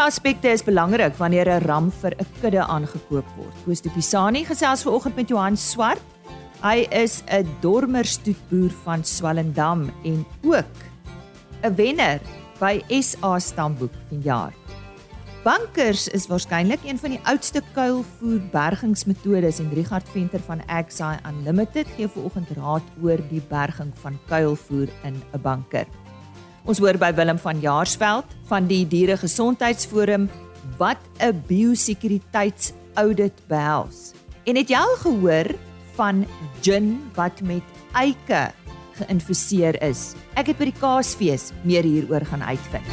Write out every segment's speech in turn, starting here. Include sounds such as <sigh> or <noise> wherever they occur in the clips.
aspekte is belangrik wanneer 'n ram vir 'n kudde aangekoop word. Koos de Pisani gesels vanoggend met Johan Swart. Hy is 'n dormerstoetboer van Swellendam en ook 'n wenner by SA Stamboek vanjaar. Bankers is waarskynlik een van die oudste kuilvoer bergingsmetodes en Richard Venter van Axi Unlimited gee vanoggend raad oor die berging van kuilvoer in 'n banker. Ons hoor by Willem van Jaarsveld van die Dieregesondheidsforum wat 'n biosekuriteitsaudit behels. En het jy al gehoor van gin wat met eike geïnfiseer is? Ek het by die Kaasfees meer hieroor gaan uitvind.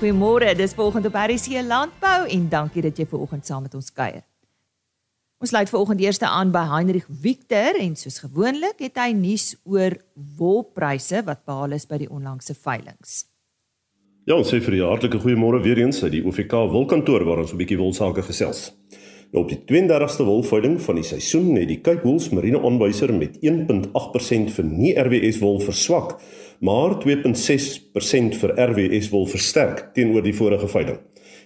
Goeiemôre, dis volgende RC Landbou en dankie dat jy ver oggend saam met ons kuier. Ons sluit ver oggend eerste aan by Heinrich Victor en soos gewoonlik het hy nuus oor wolpryse wat behaal is by die onlangse veilinge. Ja, ons sê vir die hartlike goeiemôre weer eens uit die OVK wolkantoor waar ons 'n bietjie wolsake gesels. Nou op die 32ste wolveiling van die seisoen het die Cape Wool Marine aanwyser met 1.8% vir nie RWS wol verswak maar 2.6% vir RWS wil versterk teenoor die vorige veiling.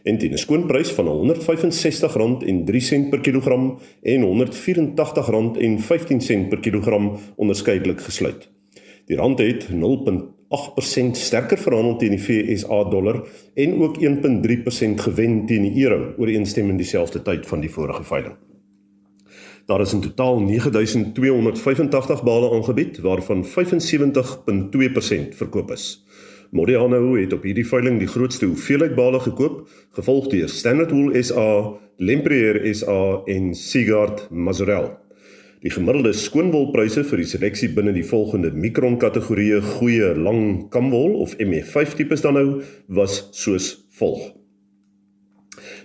En teen 'n skoonprys van R165.03 per kilogram en R184.15 per kilogram onderskeidelik gesluit. Die rand het 0.8% sterker verhandel teen die FSA dollar en ook 1.3% gewen teen die euro ooreenstemmend dieselfde tyd van die vorige veiling. Daar is in totaal 9285 bale aangebied waarvan 75.2% verkoop is. Modiano het op hierdie veiling die grootste hoeveelheid bale gekoop, gevolg deur Standard Wool SA, Lempriere SA en Sigard Mazurel. Die gemiddelde skoonwolpryse vir die seleksie binne die volgende mikron kategorieë goeie lang kamwol of MF5 tipes dan nou was soos volg.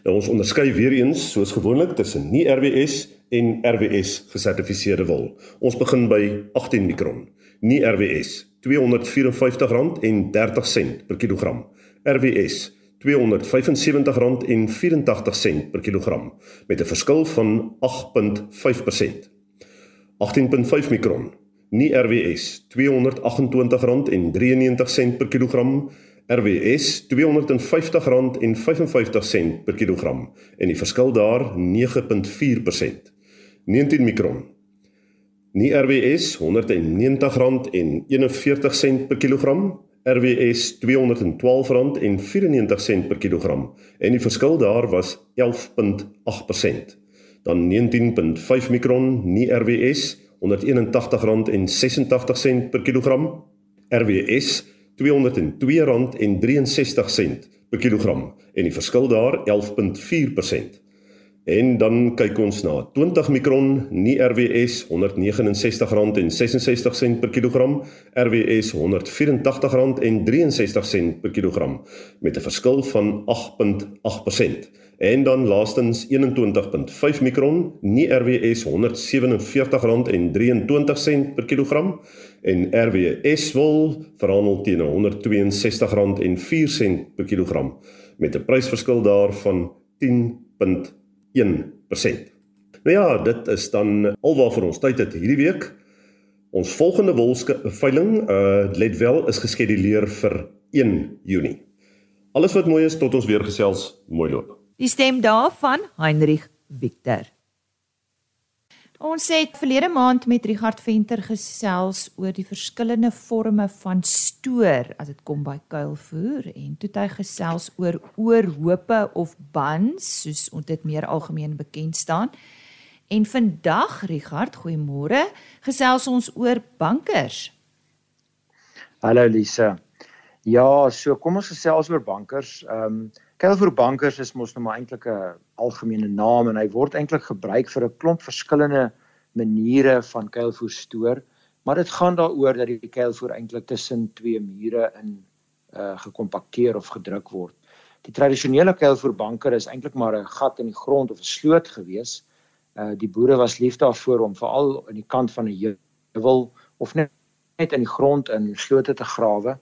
Nou ons onderskei weer eens soos gewoonlik tussen nie RWS en RWS gesertifiseerde wol. Ons begin by 18 mikron. Nie RWS R254.30 per kilogram. RWS R275.84 per kilogram met 'n verskil van 8.5%. 18.5 mikron. Nie RWS R228.93 per kilogram. RWS R250.55 per kilogram en die verskil daar 9.4%. 19 mikron. Nie RWS R190.41 per kilogram, RWS R212.94 per kilogram en die verskil daar was 11.8%. Dan 19.5 mikron, nie RWS R181.86 per kilogram, RWS R202.63 per kilogram en die verskil daar 11.4%. En dan kyk ons na 20 mikron nie RWS R169.66 per kilogram, RWS R184.63 per kilogram met 'n verskil van 8.8%. En dan laastens 21.5 mikron nie RWS R147.23 per kilogram en RWS wol verhandel teen R162.04 per kilogram met 'n prysverskil daarvan 10. 1%. Nou ja, dit is dan alwaar ons tyd het hierdie week. Ons volgende wolske veiling, uh let wel, is geskeduleer vir 1 Junie. Alles wat mooi is tot ons weer gesels, mooi loop. Die stem daarvan Heinrich Victor. Ons het verlede maand met Richard Venter gesels oor die verskillende forme van stoor as dit kom by kuilvoer en toe hy gesels oor oorhope of bans soos ons dit meer algemeen bekend staan. En vandag Richard, goeiemôre, gesels ons oor bankers. Hallo Lisa. Ja, so kom ons gesels oor bankers. Ehm um, kuilvoer bankers is mos nou maar eintlik 'n algemene naam en hy word eintlik gebruik vir 'n klomp verskillende maniere van kuilvoer stoor, maar dit gaan daaroor dat die kuilvoer eintlik tussen twee mure in uh gekompakteer of gedruk word. Die tradisionele kuilvoerbanker is eintlik maar 'n gat in die grond of 'n sloot gewees. Uh die boere was lief daarvoor om veral aan die kant van 'n heuwel of net net in die grond in slote te grawe.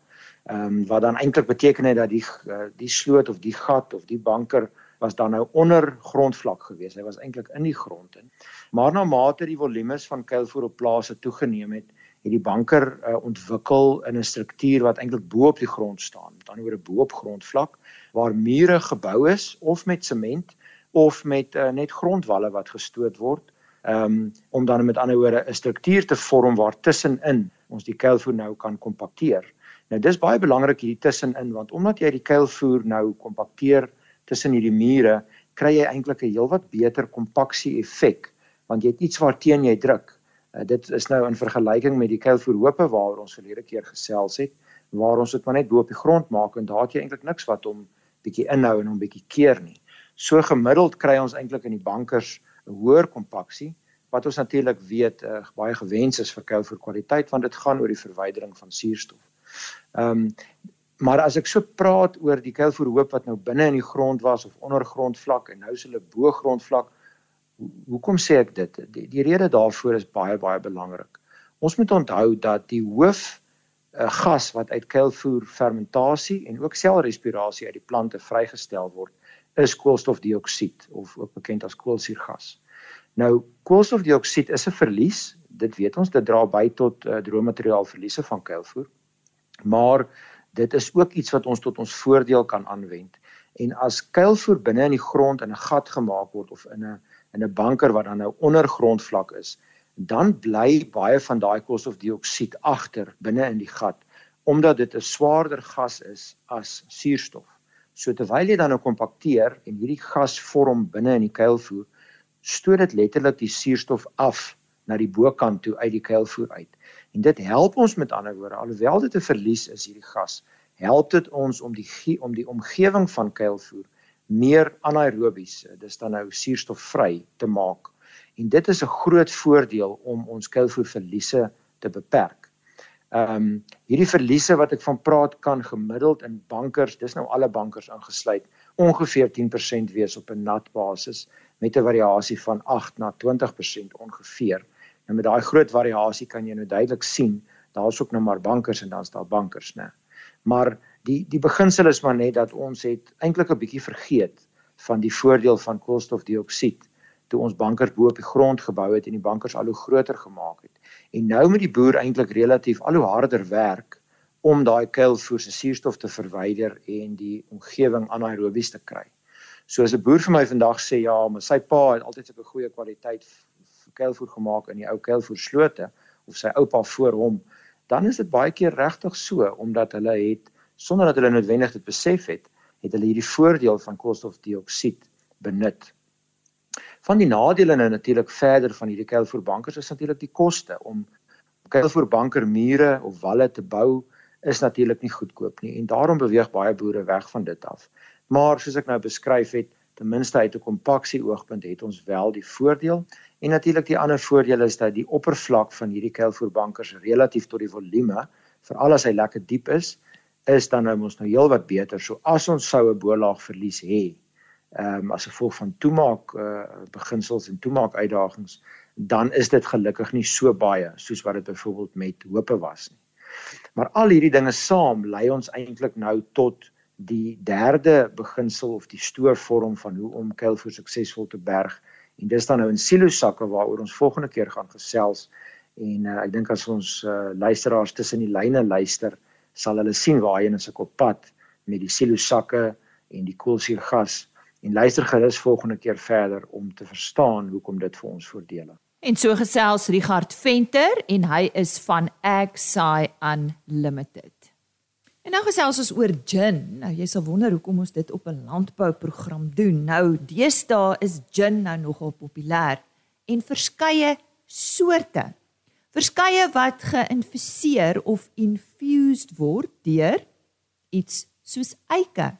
Ehm um, wat dan eintlik beteken het dat die uh, die sloot of die gat of die banker was dan nou onder grondvlak gewees. Hy was eintlik in die grond in. Maar na mate die volumes van kuilvoer op plase toegeneem het, het die banker uh, ontwikkel in 'n struktuur wat eintlik bo op die grond staan, met ander woorde bo op grondvlak waar mure gebou is of met sement of met uh, net grondwalle wat gestoot word um, om dan met ander woorde 'n struktuur te vorm waar tussenin ons die kuilvoer nou kan kompakteer. Nou dis baie belangrik hierdie tussenin want omdat jy die kuilvoer nou kompakteer tussen hierdie mure, kry jy eintlik 'n heelwat beter kompaksie effek want jy het iets waarteen jy druk. Uh, dit is nou in vergelyking met die kuilvoerhoope waaroor ons verlede keer gesels het, waar ons dit maar net bo op die grond maak en daar het jy eintlik niks wat hom bietjie inhou en hom bietjie keer nie. So gemiddeld kry ons eintlik in die bankers 'n hoër kompaksie wat ons natuurlik weet uh, baie gewens is vir kuilvoer kwaliteit want dit gaan oor die verwydering van suurstof. Ehm um, maar as ek so praat oor die kuilvoerhoop wat nou binne in die grond was of ondergrondvlak en nou is hulle bo grondvlak hoekom sê ek dit? Die, die rede daarvoor is baie baie belangrik. Ons moet onthou dat die hoof uh, gas wat uit kuilvoer fermentasie en ook selrespirasie uit die plante vrygestel word is koolstofdioksied of ook bekend as koolsuurgas. Nou koolstofdioksied is 'n verlies, dit weet ons, dit dra by tot uh, droommateriaal verliese van kuilvoer. Maar dit is ook iets wat ons tot ons voordeel kan aanwend. En as kuilvoer binne in die grond in 'n gat gemaak word of in 'n in 'n banker wat dan nou ondergrondvlak is, dan bly baie van daai koolstofdioksied agter binne in die gat omdat dit 'n swaarder gas is as suurstof. So terwyl jy dan nou kompakteer en hierdie gas vorm binne in die kuilvoer, stoot dit letterlik die suurstof af na die bokant toe uit die kuilvoer uit. En dit help ons met ander woorde, alhoewel dit 'n verlies is hierdie gas, help dit ons om die om die omgewing van kuilvoer meer anaerobies, dis dan nou suurstofvry te maak. En dit is 'n groot voordeel om ons kuilvoerverliese te beperk. Ehm um, hierdie verliese wat ek van praat kan gemiddeld in bankers, dis nou alle bankers ingesluit, ongeveer 10% wees op 'n nat basis met 'n variasie van 8 na 20% ongeveer. En met daai groot variasie kan jy nou duidelik sien, daar's ook nou maar bankers en dan's daar bankers, né? Maar die die beginsel is maar net dat ons het eintlik 'n bietjie vergeet van die voordeel van koolstofdioksied toe ons bankers bo op die grond gebou het en die bankers al hoe groter gemaak het. En nou moet die boer eintlik relatief al hoe harder werk om daai kuilvoer se suurstof te verwyder en die omgewing anaerobies te kry. So as 'n boer vir my vandag sê ja, maar sy pa het altyd so 'n goeie kwaliteit kuilvoer gemaak in die ou kuilvoerslote of sy oupa voor hom, dan is dit baie keer regtig so omdat hulle het sonder dat hulle noodwendig dit besef het, het hulle hierdie voordeel van koolstofdioksied benut Van die nadele nou natuurlik verder van hierdie kuilvoerbankers is natuurlik die koste om kuilvoerbanker mure of walle te bou is natuurlik nie goedkoop nie en daarom beweeg baie boere weg van dit af. Maar soos ek nou beskryf het, ten minste uit 'n kompaksie oogpunt het ons wel die voordeel en natuurlik die ander voordeel is dat die oppervlak van hierdie kuilvoerbankers relatief tot die volume, veral as hy lekker diep is, is dan nou ons nou heelwat beter. So as ons sou 'n bolaag verlies hê, ehm um, as gevolg van toemaak uh, beginsels en toemaak uitdagings dan is dit gelukkig nie so baie soos wat dit byvoorbeeld met hope was nie. Maar al hierdie dinge saam lei ons eintlik nou tot die derde beginsel of die stoorvorm van hoe om kuilvoer suksesvol te berg en dis dan nou in silo sakke waaroor ons volgende keer gaan gesels en uh, ek dink as ons uh, luisteraars tussen die lyne luister sal hulle sien waarheen ons op pad met die silo sakke en die koolsuurgas en luister gerus volgende keer verder om te verstaan hoekom dit vir ons voordele. En so gesels Richard Venter en hy is van Agsai Unlimited. En nou gesels ons oor gin. Nou jy sal wonder hoekom ons dit op 'n landbouprogram doen. Nou deesdae is gin nou nogal populêr en verskeie soorte. Verskeie wat geïnfuseer of infused word deur iets soos eike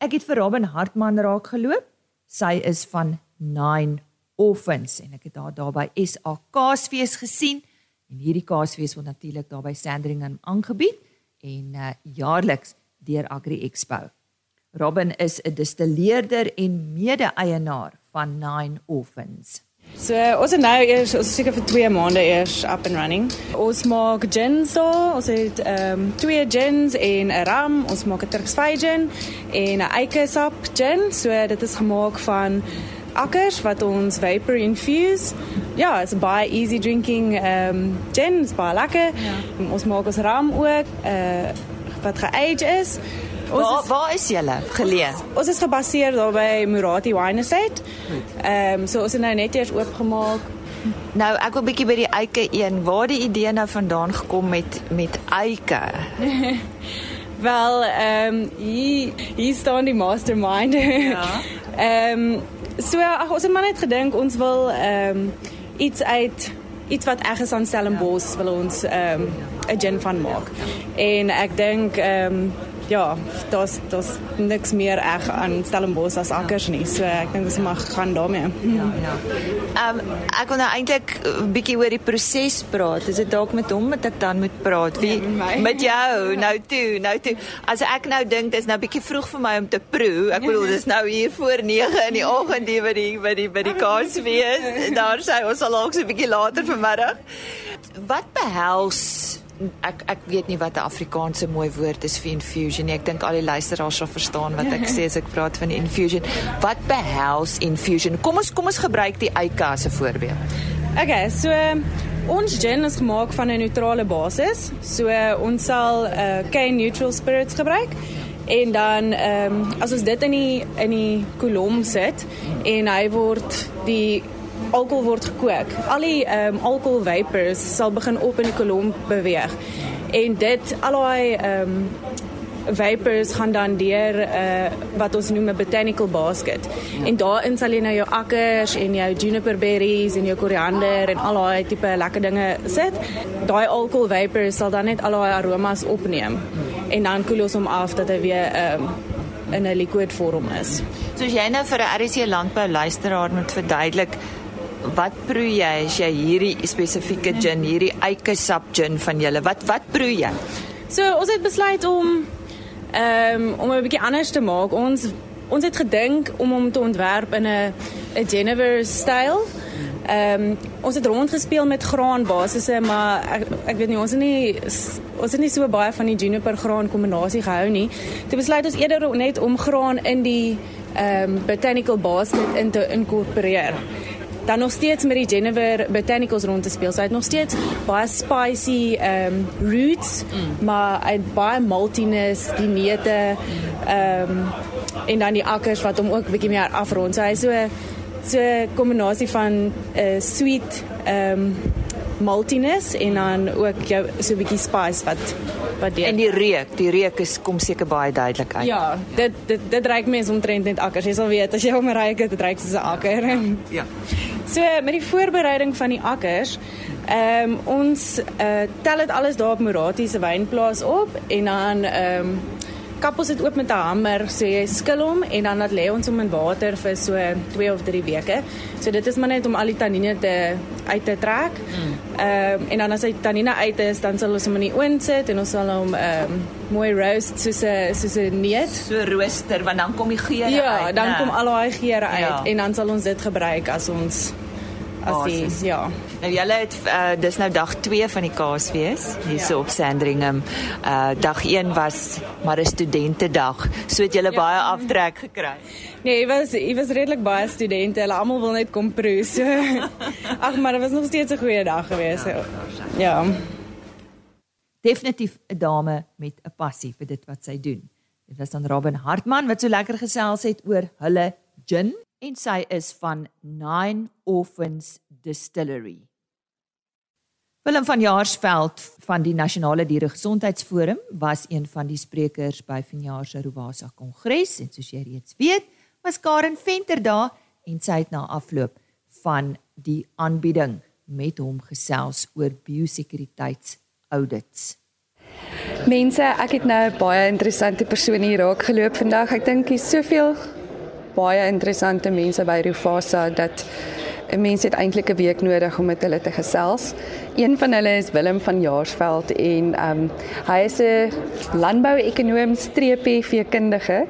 Ek het vir Robin Hartman raak geloop. Sy is van Nine Orphans en ek het haar daar by SA Kaasfees gesien en hierdie Kaasfees word natuurlik daar by Sandringham aangebied en uh, jaarliks deur Agri Expo. Robin is 'n distilleerder en mede-eienaar van Nine Orphans. So ons het nou eers ons seker vir 2 maande eers up and running. Ons maak gins so, ons het ehm um, twee gins en 'n rum, ons maak 'n Turks Fij gin en 'n eike sap gin. So dit is gemaak van akkers wat ons vapor infuse. Ja, is baie easy drinking ehm um, gin, is baie lekker. Ja. Ons maak ons ram ook uh wat geage is. Ons waar, is, waar is julle geleë? Ons, ons is gebaseer daar by Murati Wine Estate. Ehm um, so ons het nou net eers oopgemaak. Nou ek wil bietjie by die eike een. Waar die idee nou vandaan gekom met met eike? <laughs> Wel, ehm um, hier hier staan die mastermind. Ja. <laughs> Ehm um, so ag ons het maar net gedink ons wil ehm um, iets uit iets wat ergens aan Stellenbosch wil ons ehm um, 'n gin van maak. En ek dink ehm um, ja, das das niks meer reg aan Stellenbosch as akkers nie. So ek dink ons mag gaan daarmee. Ja, ja. Ehm um, ek wil nou eintlik 'n bietjie oor die proses praat. Is dit dalk met hom wat ek dan moet praat? Wie ja, met, met jou? Nou toe, nou toe. As ek nou dink dis nou bietjie vroeg vir my om te proe. Ek bedoel dis nou hier voor 9 in die oggend hier by die by die by die kaas wees. Daar sê ons sal dalk so 'n bietjie later vanmiddag. Wat behels ek ek weet nie wat 'n Afrikaanse mooi woord is vir infusion nie. Ek dink al die luisteraars sal verstaan wat ek <laughs> sê as ek praat van infusion. Wat behels infusion? Kom ons kom ons gebruik die eike as 'n voorbeeld. Okay, so ons gin is gemaak van 'n neutrale basis. So ons sal 'n uh, cane neutral spirits gebruik en dan ehm um, as ons dit in die in die kolom sit en hy word die alkohol word gekook. Al die ehm um, alkohol vapors sal begin op in die kolom beweeg. En dit al daai ehm um, vapors gaan dan deur 'n uh, eh, wat ons noem 'n botanical basket. En daarin sal jy nou jou akkers en jou juniper berries en jou koriander en al daai tipe lekker dinge sit. Daai alcohol vapors sal dan net al daai aromas opneem. En dan koel ons hom af dat hy weer ehm um, in 'n liquid vorm is. So as jy nou vir 'n RC landbou luisteraar moet verduidelik wat proe jy as jy hierdie spesifieke gin, hierdie eike sap gin van julle? Wat wat proe jy? So ons het besluit om ehm um, om 'n bietjie anders te maak. Ons ons het gedink om hom te ontwerp in 'n 'n Genever styl. Ehm um, ons het rondgespeel met graanbasisse, maar ek ek weet nie ons het nie ons het nie so baie van die juniper graan kombinasie gehou nie. Toe besluit ons eerder net om graan in die ehm um, botanical basket in te inkorporeer dan nog steeds met die Genever botanicals rond te speel. So hy het nog steeds baie spicy um roots, mm. maar hy het baie maltiness, die neute um en dan die akkers wat hom ook bietjie meer afrond. So hy so so 'n kombinasie van 'n uh, eh, sweet um maltiness en dan ook jou so 'n bietjie spice wat wat dit En die reuk, die reuk is kom seker baie duidelik uit. Ja, dit dit dit reuk mense omtrent net akkers. Jy sal weet as jy hom reuk, dit reuk soos 'n akker. Ja. So met die voorbereiding van die akkers, ehm um, ons uh, tel dit alles daar op Morati se wynplaas op en dan ehm um, kap ons dit oop met 'n hamer, so jy skil hom en dan laat lê ons hom in water vir so 2 of 3 weke. So dit is maar net om al die tannine te uit te trek. Mm. Ehm um, en dan as hy tannine uit is, dan sal ons hom in die oond sit en ons sal hom ehm um, mooi roast soos 'n soos 'n neut, so rooster want dan kom die geure ja, uit. Ja, dan ne? kom al daai geure uit ja. en dan sal ons dit gebruik as ons as die ja. Nou julle het uh, dis nou dag 2 van die kaasfees hierso ja. op Sandringham. Uh dag 1 was maar 'n studentedag. So het julle ja. baie aftrek gekry. Nee, dit was dit was redelik baie studente. Hulle almal wil net kom proe. So <laughs> ag, maar dit was nog steeds 'n goeie dag geweest. Ja. ja. Definitief 'n dame met 'n passie vir dit wat sy doen. Dit was dan Robin Hartman wat so lekker gesels het oor hulle gin en sy is van Nine Orphans Distillery. Willem van Jaarsveld van die Nasionale Dieregesondheidsforum was een van die sprekers by vanjaar se Rovasa Kongres en soos jy reeds weet, was Karen Venter daar en sy het na afloop van die aanbieding met hom gesels oor biosekuriteitsaudits. Mense, ek het nou 'n baie interessante persoon hier raak geloop vandag. Ek dink hier's soveel baie interessante mense by Rufasa dat 'n mens het eintlik 'n week nodig om met hulle te gesels. Een van hulle is Willem van Jaarsveld en ehm um, hy is 'n landbou-ekonoom streepie veekundige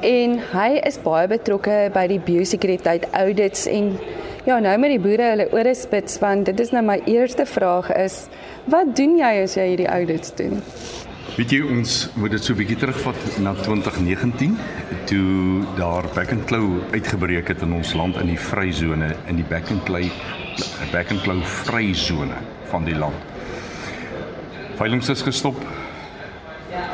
en hy is baie betrokke by die biosekuriteit audits en ja, nou met die boere hulle ore spits want dit is nou my eerste vraag is wat doen jy as jy hierdie audits doen? Weet jy ons moet dit so 'n bietjie terugvat na 2019 toe daar back and claw uitgebreek het in ons land in die vryzone in die back and claw back and claw vryzone van die land. Veilings is gestop.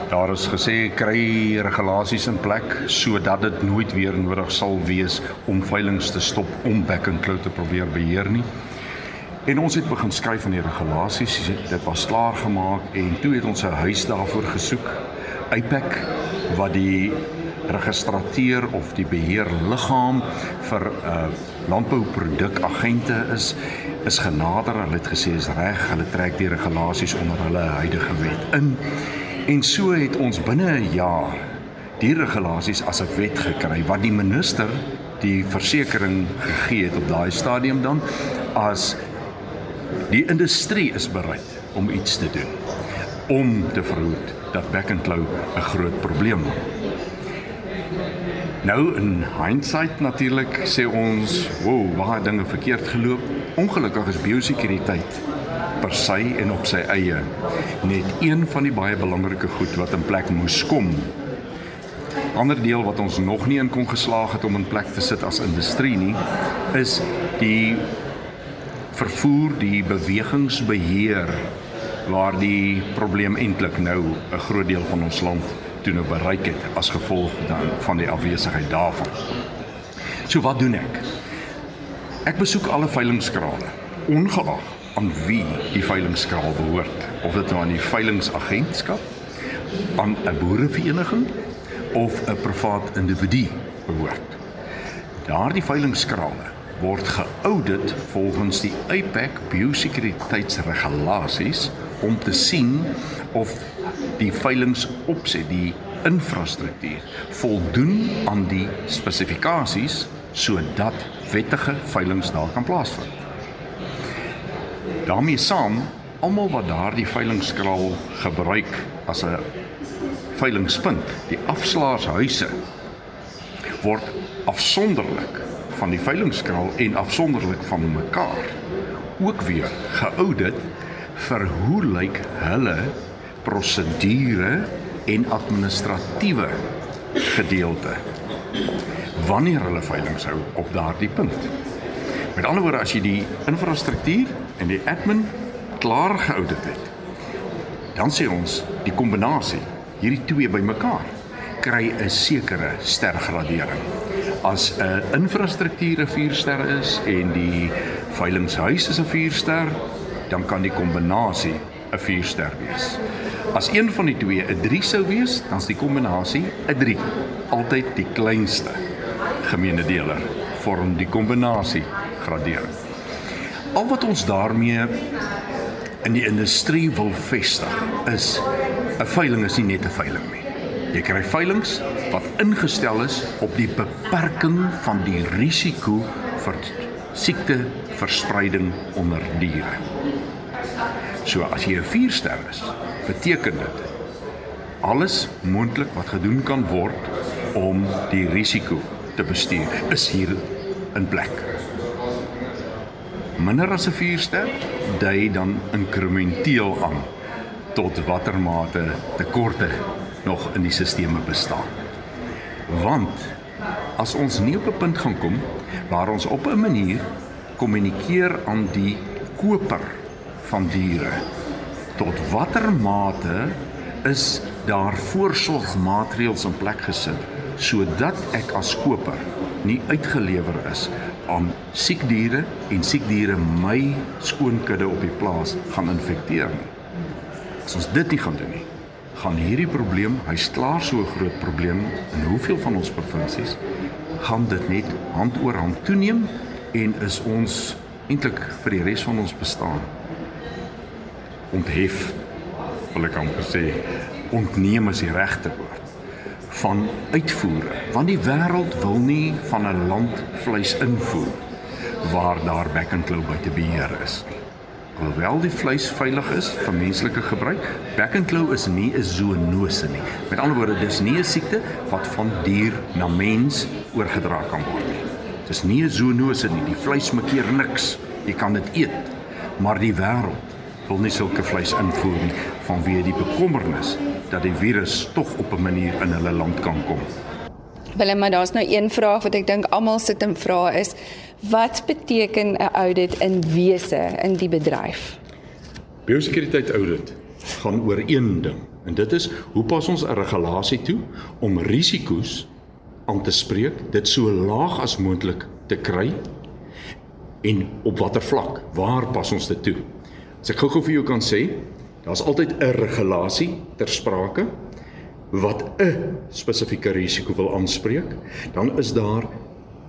Daar is gesê kry regulasies in plek sodat dit nooit weer nodig sal wees om veilings te stop om back and claw te probeer beheer nie. En ons het begin skryf van die regulasies. Dit was klaar gemaak en toe het ons 'n huis daarvoor gesoek. IPAC wat die registrateur of die beheerliggaam vir uh, landbouprodukagente is is genader. Hulle het gesê is reg. Hulle trek die regulasies onder hulle huidige wet in. En so het ons binne 'n jaar die regulasies as 'n wet gekry wat die minister die versekering gegee het op daai stadium dan as Die industrie is bereid om iets te doen om te verhoed dat back and claw 'n groot probleem word. Nou in hindsight natuurlik sê ons, "Wow, waar dinge verkeerd geloop." Ongelukkig is biosekuriteit per se en op sy eie net een van die baie belangrike goed wat in plek moes kom. Ander deel wat ons nog nie in kon geslaag het om in plek te sit as industrie nie, is die vervoer die bewegingsbeheer waar die probleem eintlik nou 'n groot deel van ons land toe nou bereik het as gevolg dan van die afwesigheid daarvan. So wat doen ek? Ek besoek alle veilingskrale, ongeag aan wie die veilingskraal behoort, of dit nou aan die veilingsagentskap, aan 'n boerevereniging of 'n privaat individu behoort. Daardie veilingskrale word geaudit volgens die IPAC biosekuriteitsregulasies om te sien of die veilingsopset, die infrastruktuur voldoen aan die spesifikasies sodat wettige veilings daar kan plaasvind. daarmee saam almal wat daardie veilingskraal gebruik as 'n veilingspunt, die afslaershuise word afsonderlik van die veilingskraal en afsonderlik van mekaar ook weer geaudit vir hoe lyk hulle prosedure en administratiewe gedeelte wanneer hulle veilings hou op daardie punt. Met ander woorde as jy die infrastruktuur en die admin klaar geaudit het, dan sê ons die kombinasie hierdie twee bymekaar kry 'n sekere stergradering as 'n infrastruktuur 'n 4 ster is en die veilingshuis is 'n 4 ster, dan kan die kombinasie 'n 4 ster wees. As een van die twee 'n 3 sou wees, dan is die kombinasie 'n 3. Altyd die kleinste gemeene deler vorm die kombinasie gradering. Al wat ons daarmee in die industrie wil vestig is 'n veiling is nie net 'n veiling nie. Jy kry veilings wat ingestel is op die beperking van die risiko vir siekteverspreiding onder diere. So as jy 'n 4 ster is, beteken dit alles moontlik wat gedoen kan word om die risiko te bestuur is hier in plek. Minder as 'n 4 ster dui dan inkrementeel aan tot watter mate tekorte nog in die stelsels bestaan. Want as ons nie op 'n punt gaan kom waar ons op 'n manier kommunikeer aan die koper van diere tot watter mate is daar voorsorgmaatreëls in plek gesit sodat ek as koper nie uitgelewer is aan siek diere en siek diere my skoonkudde op die plaas gaan infekteer nie. As ons dit nie gaan doen nie, gaan hierdie probleem, hy's klaar so 'n groot probleem in hoeveel van ons provinsies, gaan dit net hand oor hand toeneem en is ons eintlik vir die res van ons bestaan onthef wil ek amper sê ontneem is die regte woord van uitvoere. Want die wêreld wil nie van 'n land vleis invoer waar daar back and claw by te beheer is nie Alhoewel die vleis veilig is vir menslike gebruik, back and claw is nie 'n zoonose nie. Met ander woorde, dis nie 'n siekte wat van dier na mens oorgedra kan word nie. Dis nie 'n zoonose nie. Die vleis maak hier niks. Jy kan dit eet. Maar die wêreld wil nie sulke vleis invoer nie vanweë die bekommernis dat die virus tog op 'n manier in hulle land kan kom. Wel, maar daar's nou een vraag wat ek dink almal sit en vra is wat beteken 'n audit in wese in die bedryf? Biosekuriteit audit gaan oor een ding en dit is hoe pas ons 'n regulasie toe om risiko's aan te spreek, dit so laag as moontlik te kry en op watter vlak, waar pas ons dit toe? As ek gou-gou vir jou kan sê, daar's altyd 'n regulasie ter sprake wat 'n spesifieke risiko wil aanspreek, dan is daar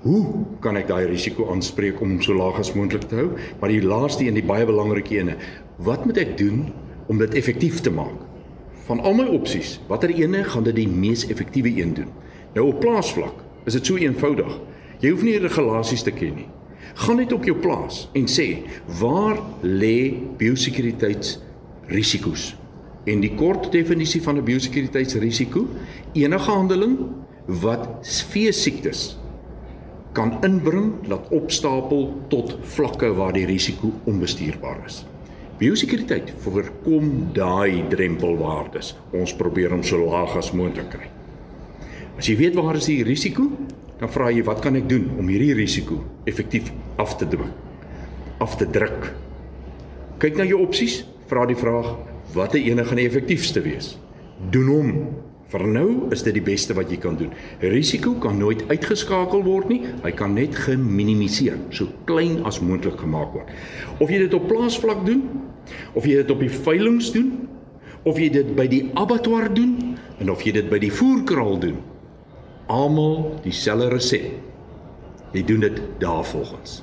hoe kan ek daai risiko aanspreek om hom so laag as moontlik te hou? Maar die laaste en die baie belangrike ene, wat moet ek doen om dit effektief te maak? Van al my opsies, watter ene gaan dit die mees effektiewe een doen? Nou op plaasvlak is dit so eenvoudig. Jy hoef nie regulasies te ken nie. Gaan net op jou plaas en sê waar lê biosekuriteitsrisiko's? En die kort definisie van 'n biosekuriteitsrisiko, enige handeling wat vee siektes kan inbring laat opstapel tot vlakke waar die risiko onbestuurbaar is. Biosekuriteit voorkom daai drempelwaardes. Ons probeer hom so laag as moontlik kry. As jy weet waar is die risiko, dan vra jy wat kan ek doen om hierdie risiko effektief af te dwing? Af te druk. Kyk na jou opsies, vra die vraag watter ene gaan die effektiefste wees? Doen hom. Vir nou is dit die beste wat jy kan doen. Risiko kan nooit uitgeskakel word nie, hy kan net geminimaliseer, so klein as moontlik gemaak word. Of jy dit op plaasvlak doen, of jy dit op die veilinge doen, of jy dit by die abattoir doen en of jy dit by die voerkraal doen, almal dieselfde resep. Jy doen dit daarvolgens.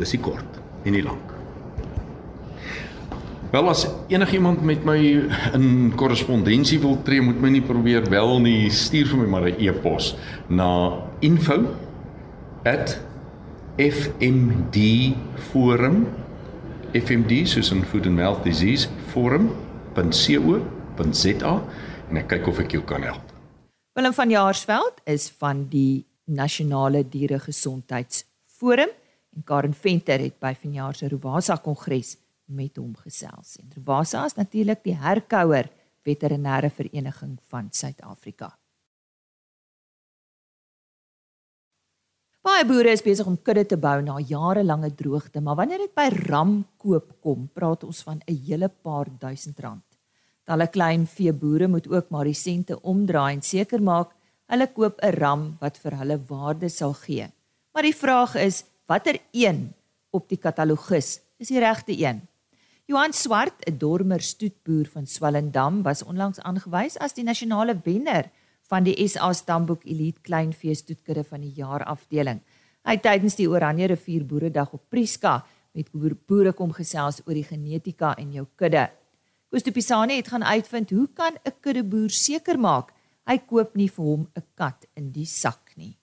Dis die kort en die lank. Wel as enigiemand met my in korrespondensie wil tree, moet my nie probeer bel nie, stuur vir my maar 'n e-pos na info@fmdforum fmd soos in food and mouth disease forum.co.za en ek kyk of ek jou kan help. Willem van Jaarsveld is van die Nasionale Dieregesondheidsforum en Karen Venter het by vanjaar se Rovasa Kongres met hom gesels. En Rovasa is natuurlik die herkouer veterinêre vereniging van Suid-Afrika. Baie boere is besig om kudde te bou na jarelange droogte, maar wanneer dit by ramkoop kom, praat ons van 'n hele paar duisend rand. Talle klein veeboere moet ook maar die sente omdraai en seker maak hulle koop 'n ram wat vir hulle waarde sal gee. Maar die vraag is, watter een op die katalogus is die regte een? Johan Swart, 'n dormer stoetboer van Swellendam, was onlangs aangewys as die nasionale wenner van die SA Stamboek Elite Kleinvee Stoetkudde van die jaar afdeling. Hy het tydens die Oranje Rivier Boeredag op Prieska met boere kom gesels oor die genetika en jou kudde. Kostopisane het gaan uitvind hoe kan 'n kuddeboer seker maak hy koop nie vir hom 'n kat in die sak nie.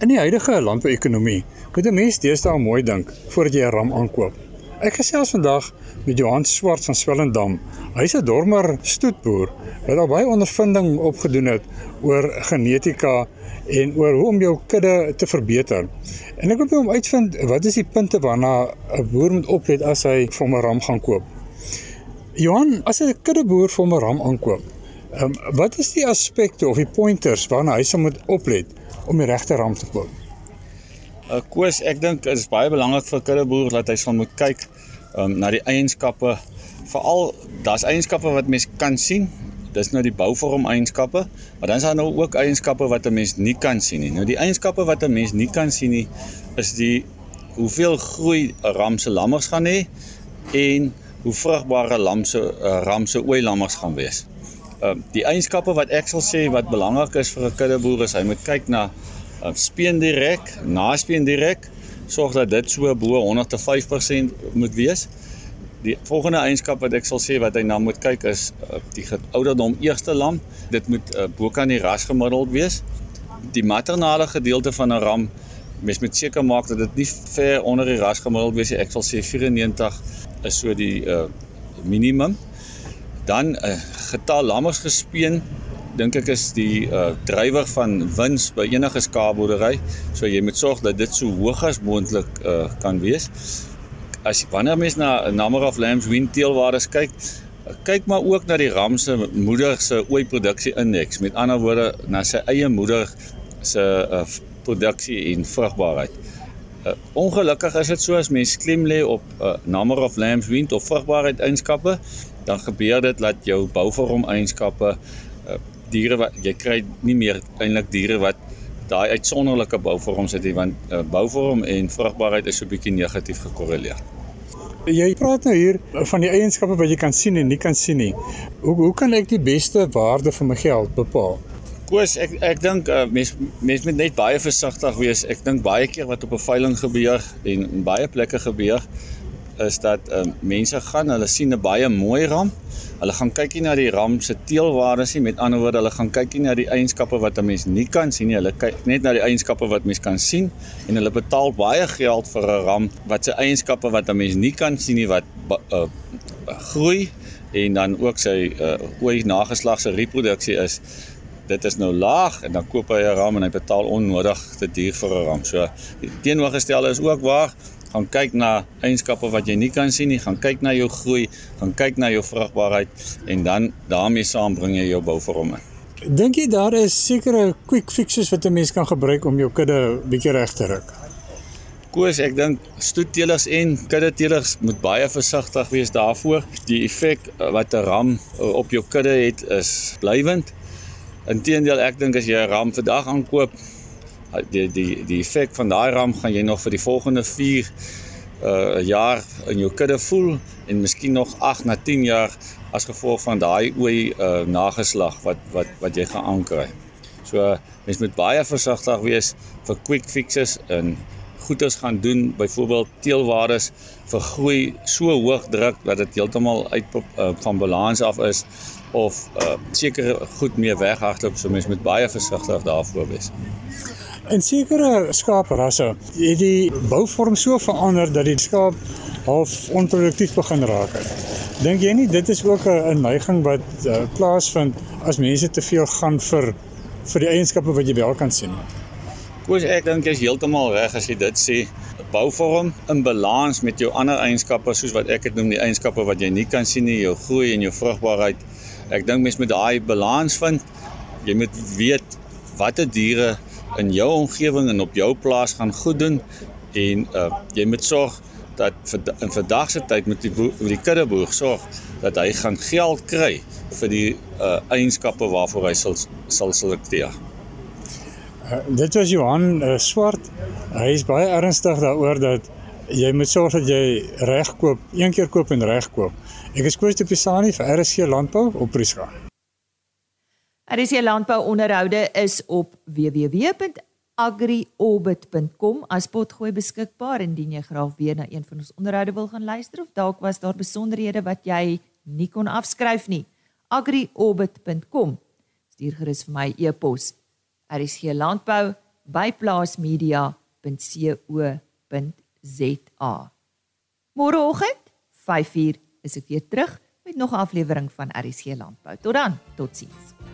In die huidige landbouekonomie moet 'n mens deesdae mooi dink voordat jy 'n ram aankoop. Ek gesels vandag met Johan Swart van Swellendam. Hy's 'n dormer stoetboer wat al baie ondervinding opgedoen het oor genetika en oor hoe om jou kudde te verbeter. En ek wil by hom uitvind wat is die punte waarna 'n boer moet oplet as hy vir 'n ram gaan koop. Johan, as 'n kuddeboer vir 'n ram aankoop, um, wat is die aspekte of die pointers waarna hy sou moet oplet om die regte ram te koop? Uh, Koos, ek dink dit is baie belangrik vir kuddeboer dat hy sal moet kyk um, na die eienskappe. Veral daar's eienskappe wat mens kan sien. Dis nou die bouvorm eienskappe, maar dan is daar nou ook eienskappe wat 'n mens nie kan sien nie. Nou die eienskappe wat 'n mens nie kan sien nie, is die hoeveel groei 'n ram se lammers gaan hê en hoe vrugbare lam se uh, ram se ooilammers gaan wees. Ehm uh, die eienskappe wat ek sal sê wat belangrik is vir 'n kuddeboer is hy moet kyk na speen direk, naspeen direk, sorg dat dit so bo 105% moet wees. Die volgende eienskap wat ek sal sê wat hy na moet kyk is uh, die ouderdom eerste lam. Dit moet uh, bo kan die ras gemiddeld wees. Die maternale gedeelte van 'n ram mens moet seker maak dat dit nie ver onder die ras gemiddeld wees nie. Ek sal sê 94 is so die uh minimum. Dan 'n uh, getal lammers gespeen dink ek is die uh drywer van wins by enige skaapboerdery. So jy moet sorg dat dit so hoog as moontlik uh kan wees. as wanneer mens na number of lambs wean teelwaardes kyk, kyk maar ook na die ram se moeder se ooi produksie indeks. Met ander woorde, na sy eie moeder se uh, produksie en vrugbaarheid. Uh, ongelukkig is dit so as mens klem lê op uh, number of lambs wean of vrugbaarheid eienskappe, dan gebeur dit dat jou bouvorm eienskappe uh, diere wat jy kry nie meer eintlik diere wat daai uitsonderlike bouvorms het nie want uh, bouvorm en vrugbaarheid is so bietjie negatief gekorreleer. Jy praat nou hier van die eienskappe wat jy kan sien en nie kan sien nie. Hoe hoe kan ek die beste waarde vir my geld bepaal? Koos, ek ek dink uh, mens mens moet net baie versigtig wees. Ek dink baie keer wat op 'n veiling gebeur en in baie plekke gebeur is dat uh, mense gaan, hulle sien 'n baie mooi ram. Hulle gaan kykie na die ram se teelwaardes nie. Met ander woorde, hulle gaan kykie na die eienskappe wat 'n mens nie kan sien nie. Hulle kyk net na die eienskappe wat mens kan sien en hulle betaal baie geld vir 'n ram wat se eienskappe wat 'n mens nie kan sien nie wat uh, groei en dan ook sy uh, ooi nageslag se reproduksie is dit is nou laag en dan koop hy 'n ram en hy betaal onnodig te duur vir 'n ram. So die teenoorgestelde is ook waar gaan kyk na eienskappe wat jy nie kan sien nie, gaan kyk na jou groei, gaan kyk na jou vrugbaarheid en dan daarmee saam bring jy jou bouvorm in. Dink jy daar is sekere quick fixes wat 'n mens kan gebruik om jou kudde bietjie reg te ruk? Koos, ek dink stoetteelers en kuddeteelers moet baie versigtig wees daarvoor. Die effek wat 'n ram op jou kudde het is blywend. Inteendeel, ek dink as jy 'n ram vandag aankoop, die die die effek van daai ram gaan jy nog vir die volgende 4 uh jaar in jou kudde voel en miskien nog 8 na 10 jaar as gevolg van daai ooi uh nageslag wat wat wat jy gaan aankry. So mens moet baie versigtig wees vir quick fixes en goeders gaan doen, byvoorbeeld teelwaardes vergroei so hoog druk dat dit heeltemal uit uh, van balans af is of uh sekere goed mee weghardloop, so mens moet baie versigtig daarvoor wees. In sekere skaaprasse het die bouvorm so verander dat die skaap half onproduktief begin raak. Dink jy nie dit is ook 'n neiging wat uh, plaasvind as mense te veel gaan vir vir die eienskappe wat jy wel kan sien? Koos ek dink jy's heeltemal reg as jy dit sê. Bouvorm in balans met jou ander eienskappe soos wat ek dit noem die eienskappe wat jy nie kan sien nie, jou groei en jou vrugbaarheid. Ek dink mens moet daai balans vind. Jy moet weet watter diere in jou omgewing en op jou plaas gaan goed doen en uh jy moet sorg dat vir in vandag se tyd met die boer, die kuddeboer sorg dat hy gaan geld kry vir die uh eienskappe waarvoor hy sal sal selekteer. Uh, dit was Johan uh, Swart. Hy is baie ernstig daaroor dat jy moet sorg dat jy reg koop, een keer koop en reg koop. Ek is Koos de Pisani vir RSC Landbou op Prieska. RC Landbou onderhoude is op www.agriorbit.com as potgooi beskikbaar indien jy graag weer na een van ons onderhoude wil gaan luister of dalk was daar besonderhede wat jy nie kon afskryf nie. agriorbit.com. Stuur gerus vir my e-pos rclandbou@plaasmedia.co.za. Môreoggend 5uur is ek weer terug met nog 'n aflewering van RC Landbou. Tot dan, totsiens.